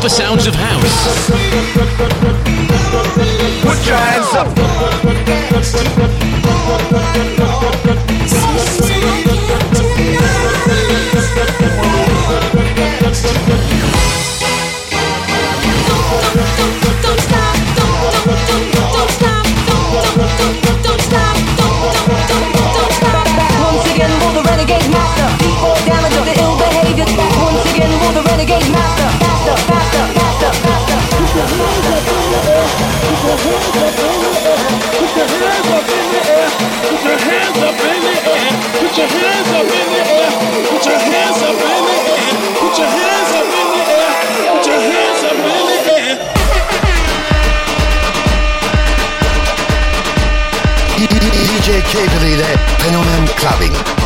Super Sounds of House. Clubbing.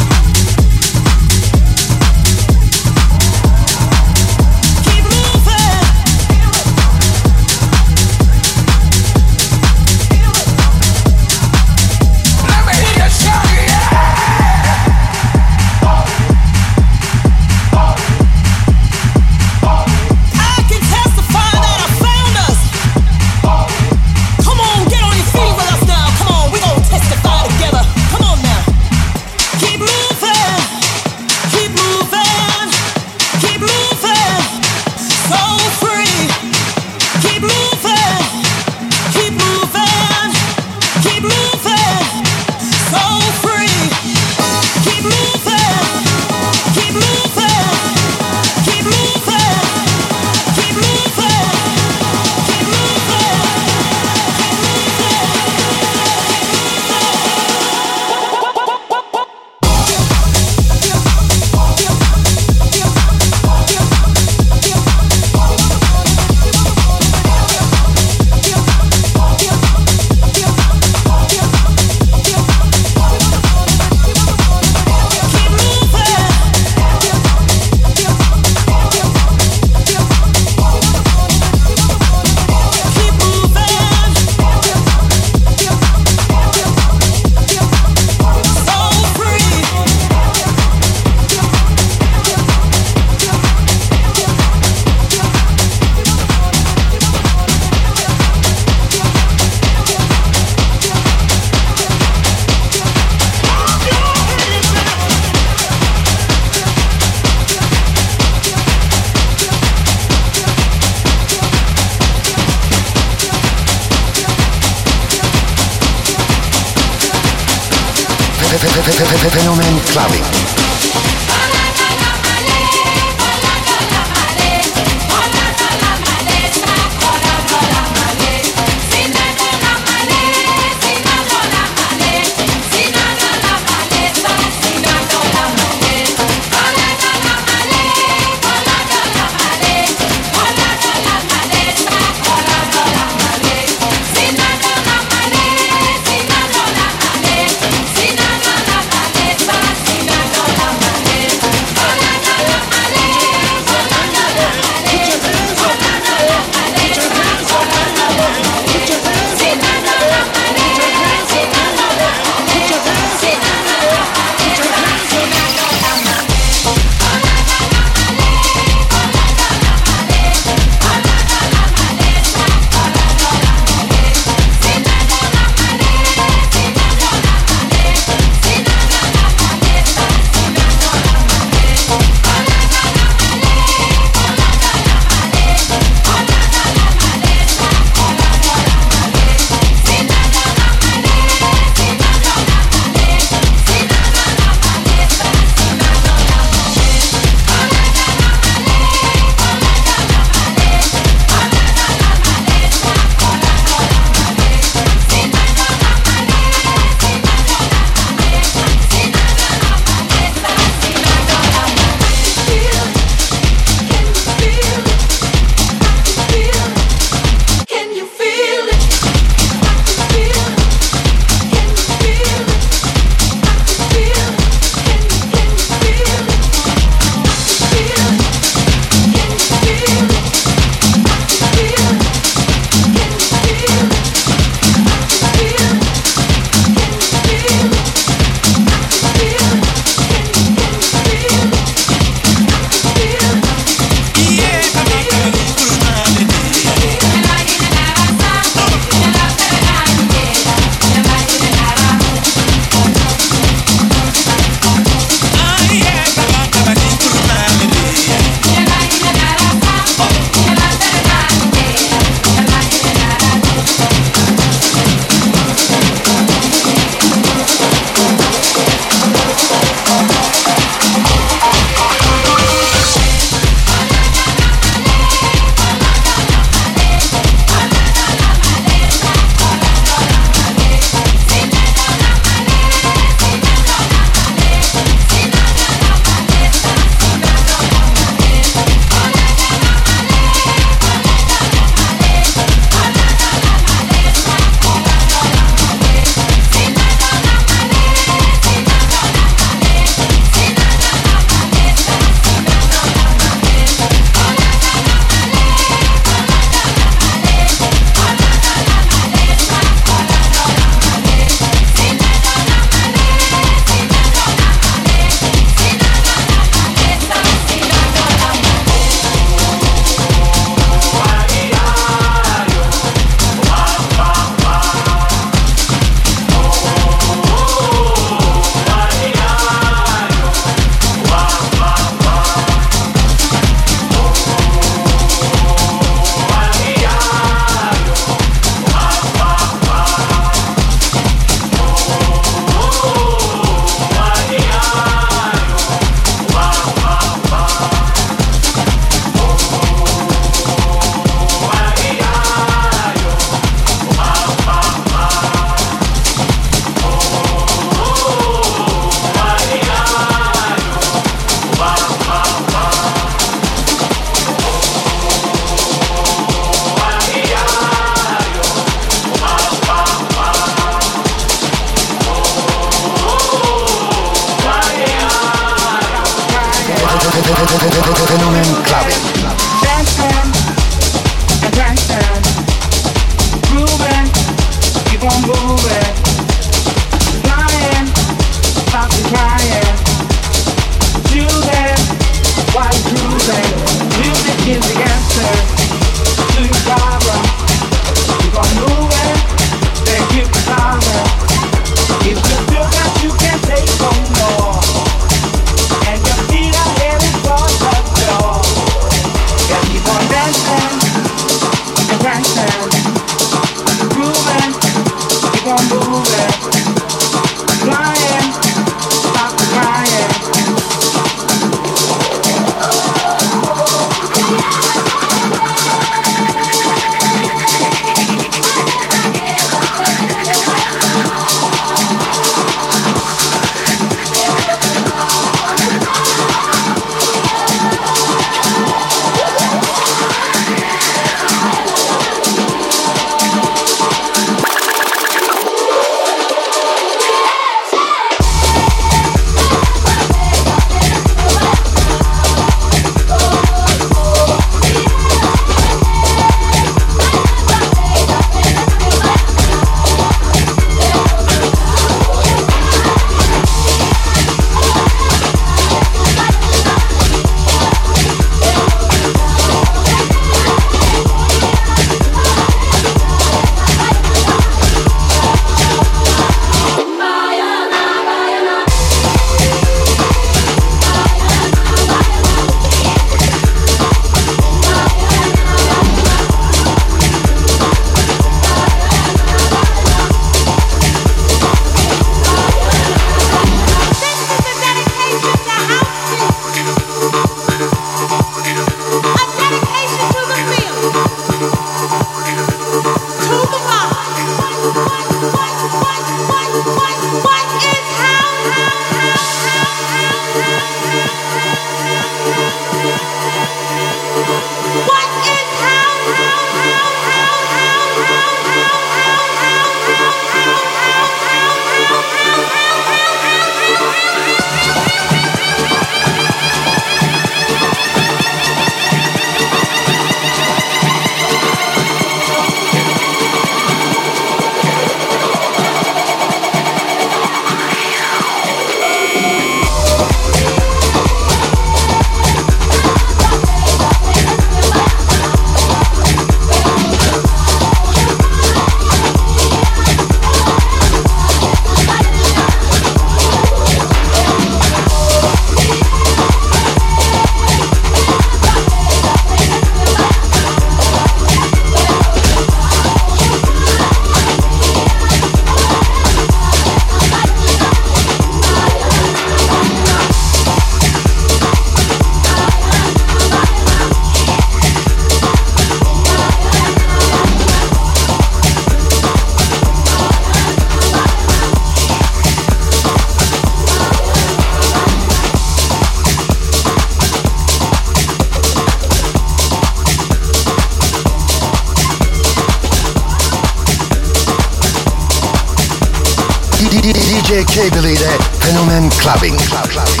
Cable ile Fenomen eh? Clubbing. Club, clubbing.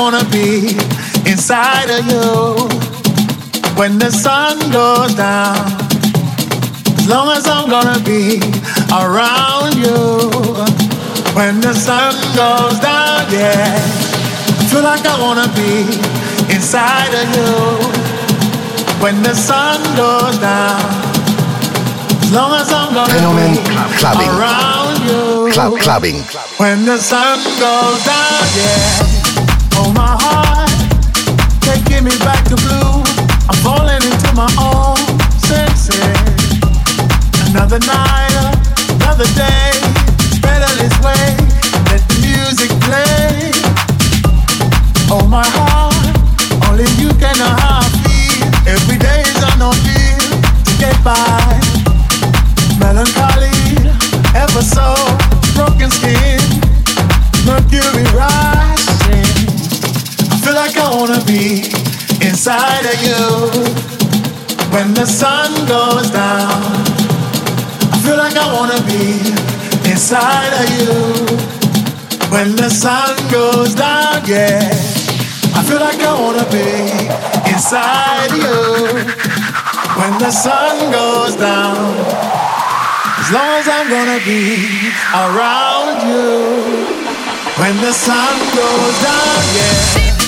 Wanna be inside of you when the sun goes down. As long as I'm gonna be around you when the sun goes down, yeah. I Feel like I wanna be inside of you when the sun goes down. As long as I'm gonna Fenomen be clubbing. around you. Club clubbing. When the sun goes down, yeah. Melancholy, ever so broken skin, mercury rising. I feel like I wanna be inside of you when the sun goes down. I feel like I wanna be inside of you when the sun goes down, yeah. I feel like I wanna be inside of you when the sun goes down. As long as I'm gonna be around you when the sun goes down, yeah.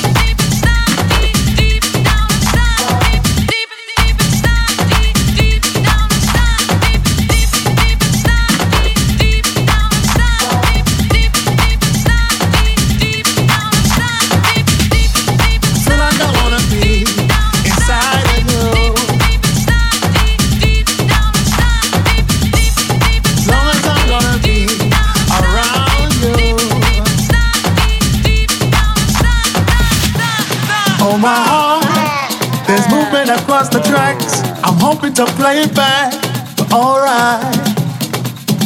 To play it back, but alright.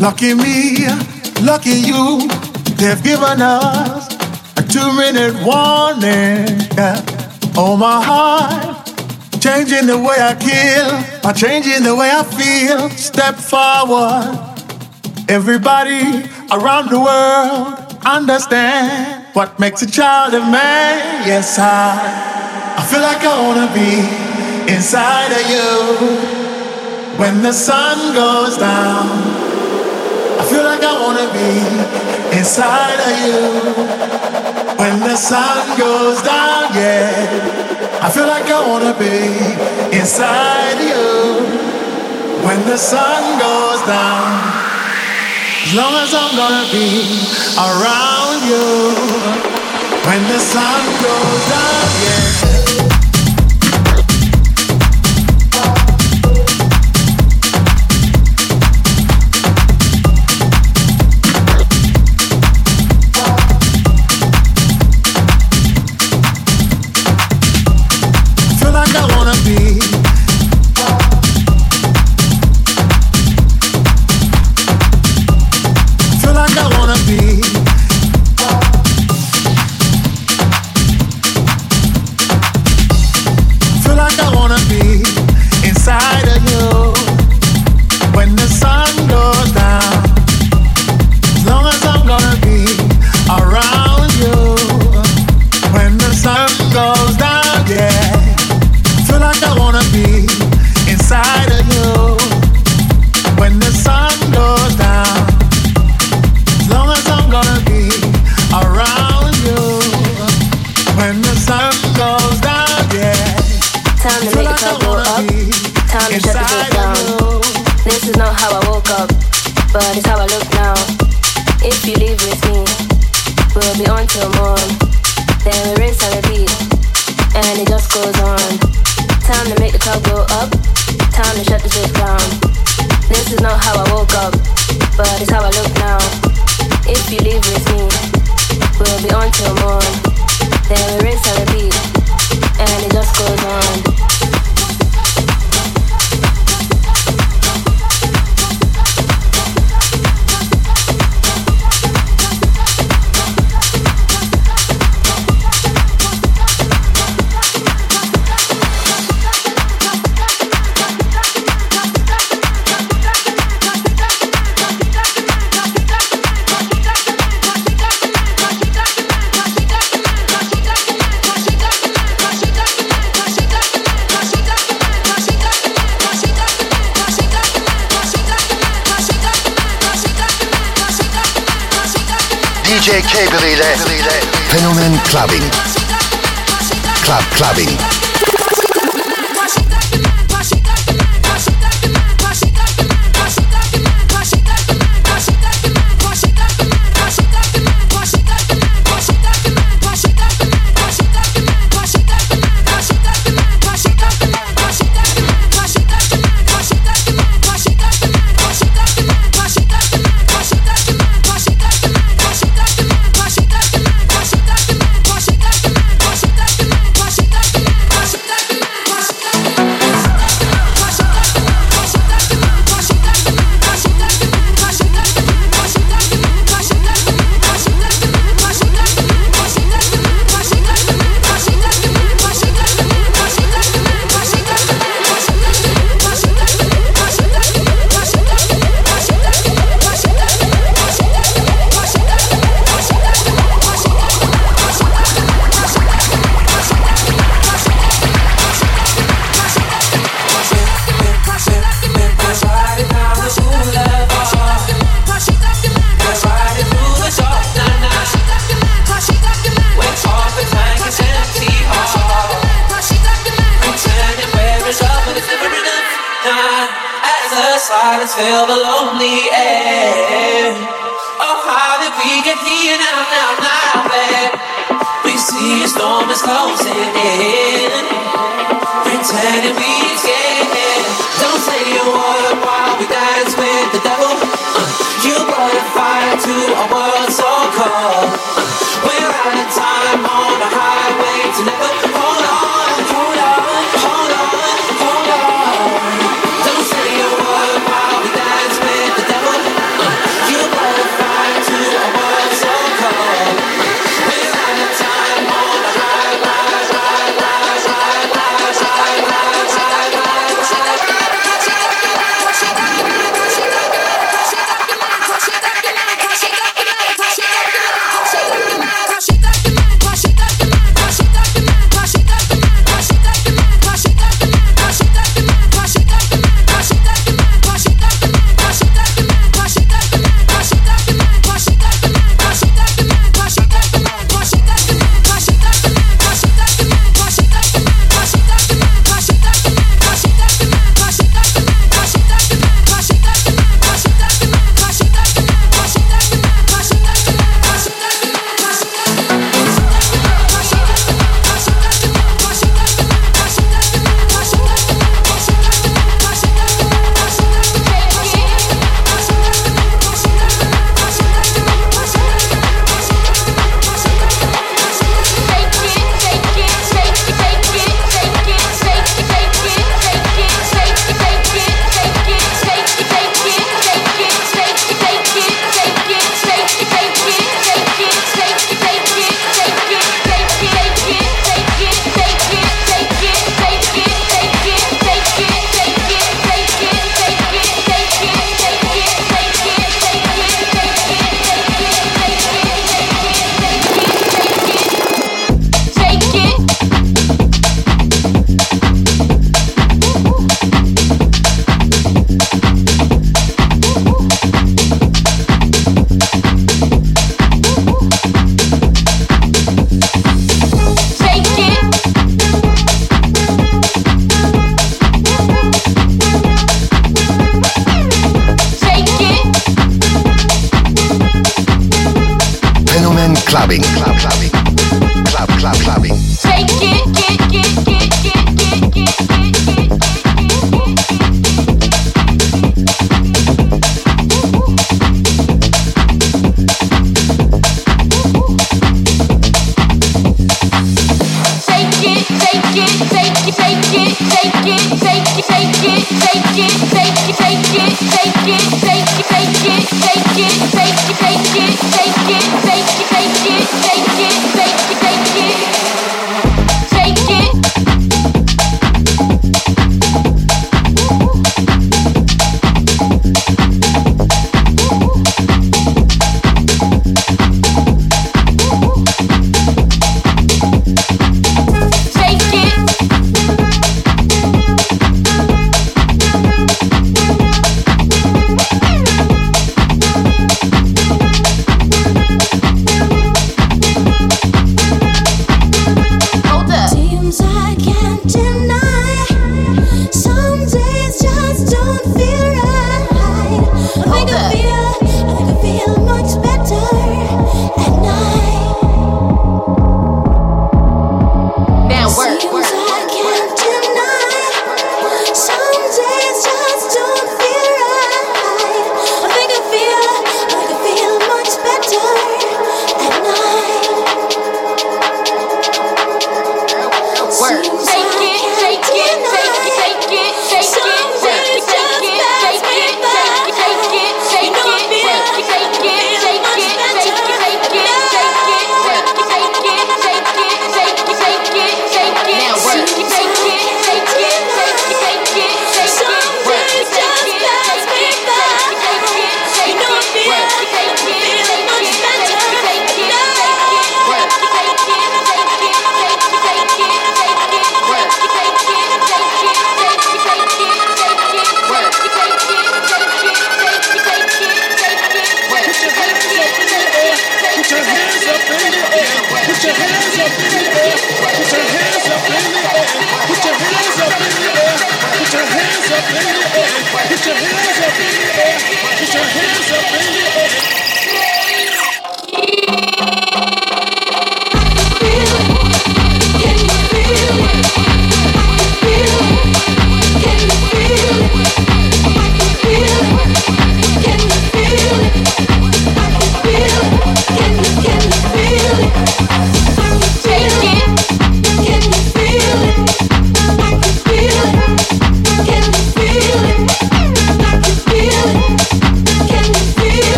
Lucky me, lucky you, they've given us a two-minute warning. Yeah. Oh my heart, changing the way I kill, by changing the way I feel. Step forward. Everybody around the world understand what makes a child a man. Yes, I, I feel like I wanna be inside of you when the sun goes down. I feel like I wanna be inside of you when the sun goes down. Yeah, I feel like I wanna be inside of you when the sun goes down. As long as I'm gonna be around you when the sun goes down, yeah. DJ K believe that. Fenomen Clubbing. Club Clubbing. fire to a world so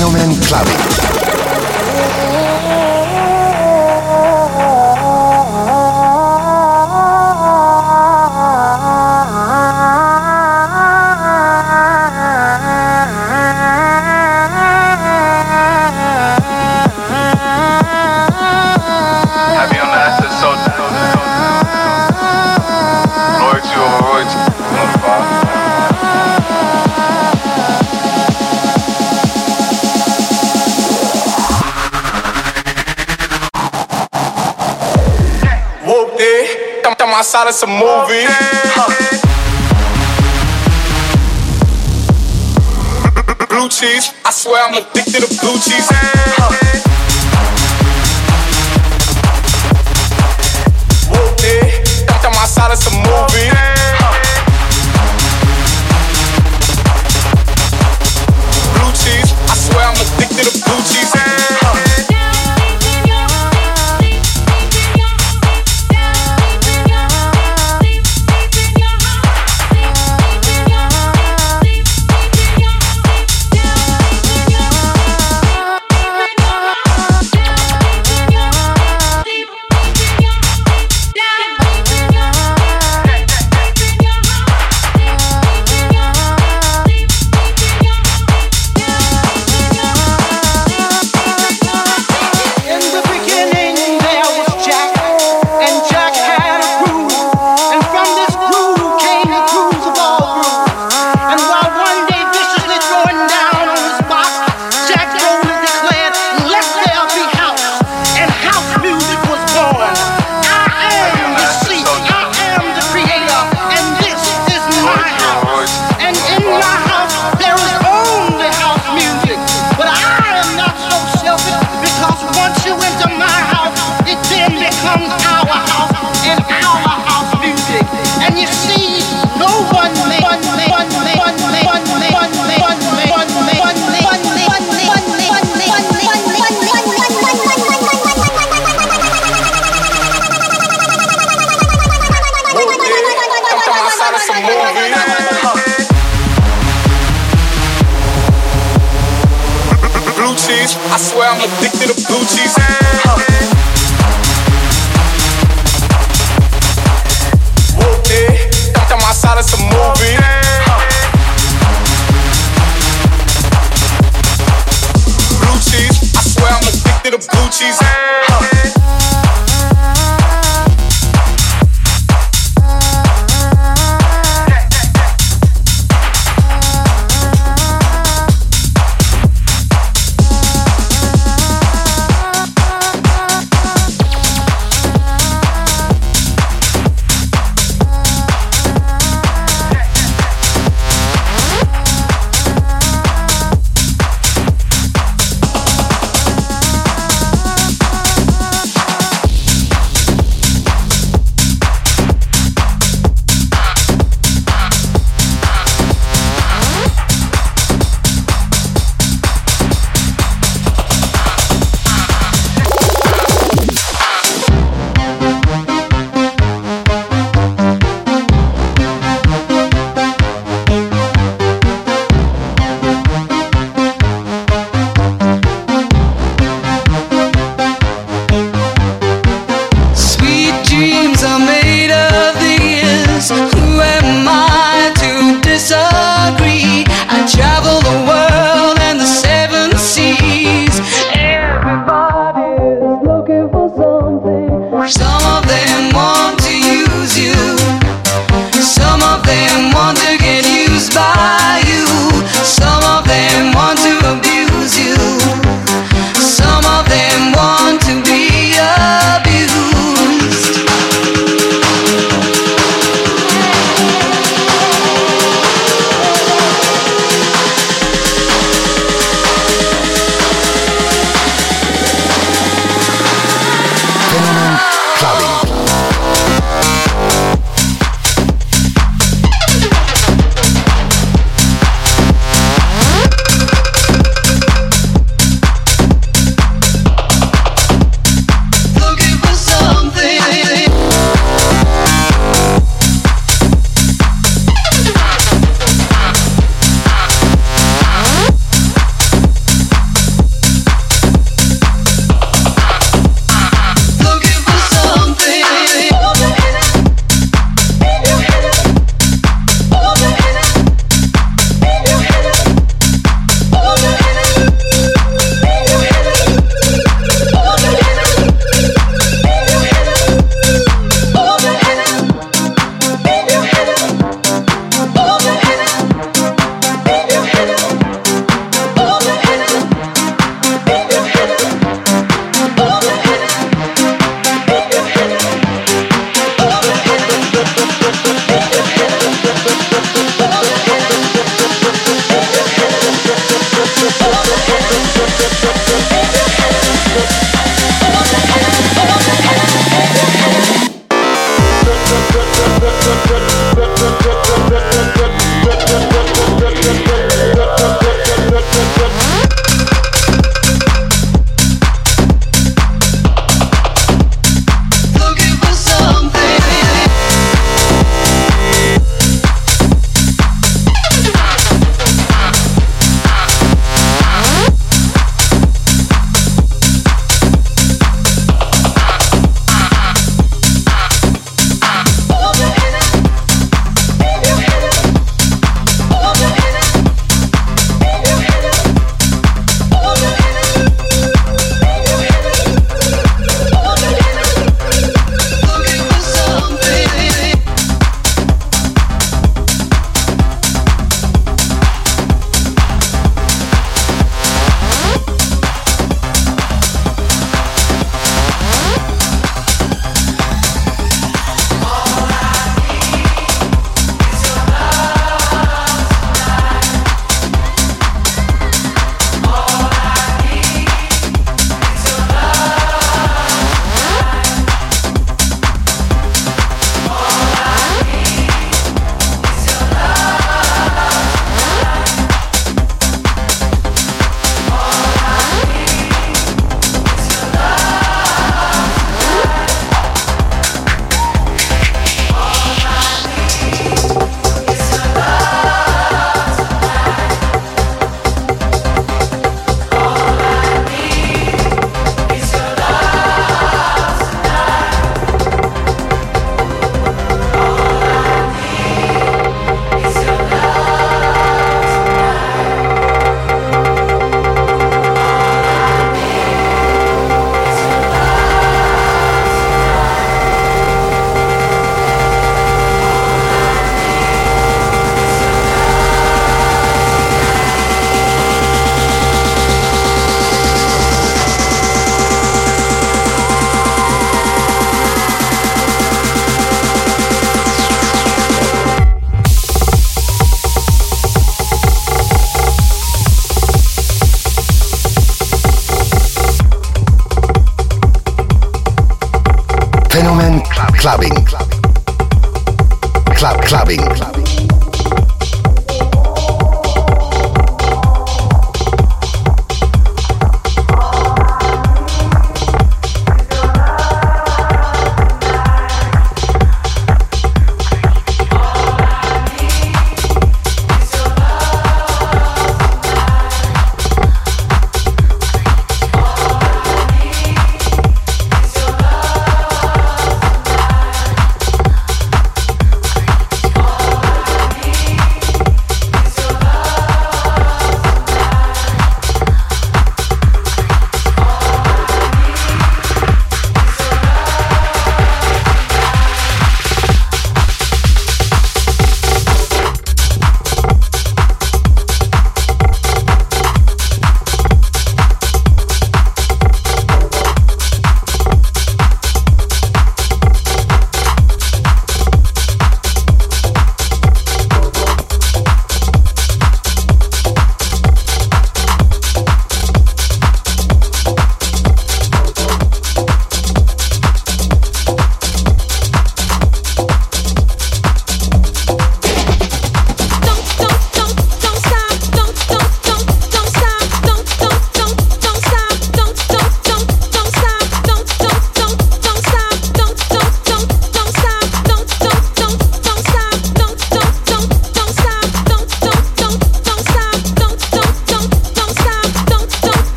outside of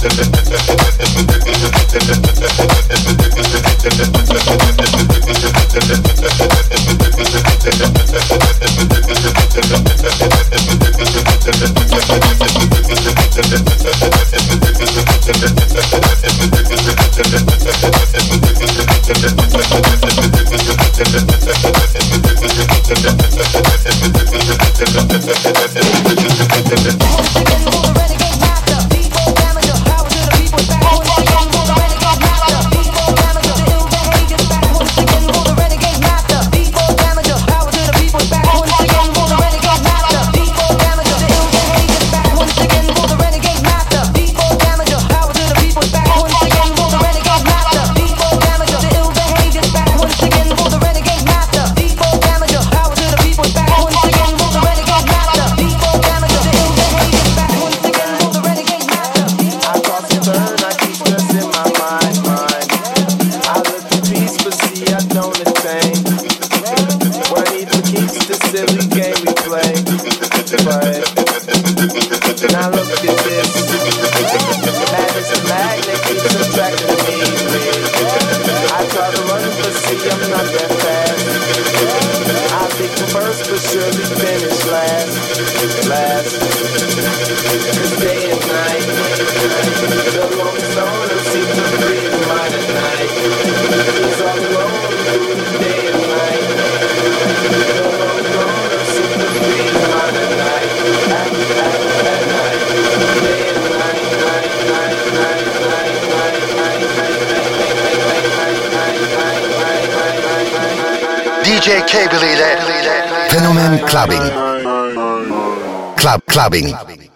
Thank you. DJ Cable ile Fenomen Clubbin'. Club Clubbing.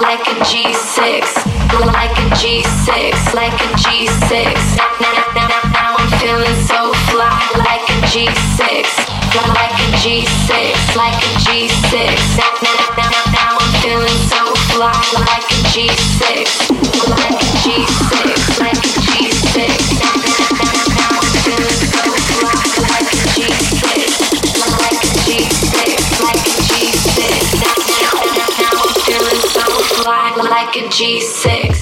like a G6, like a G6, like a G6. Now I'm feeling so fly, like a G6, like a G6, like a G6. Now I'm feeling so fly, like a G6, like a G6. G6.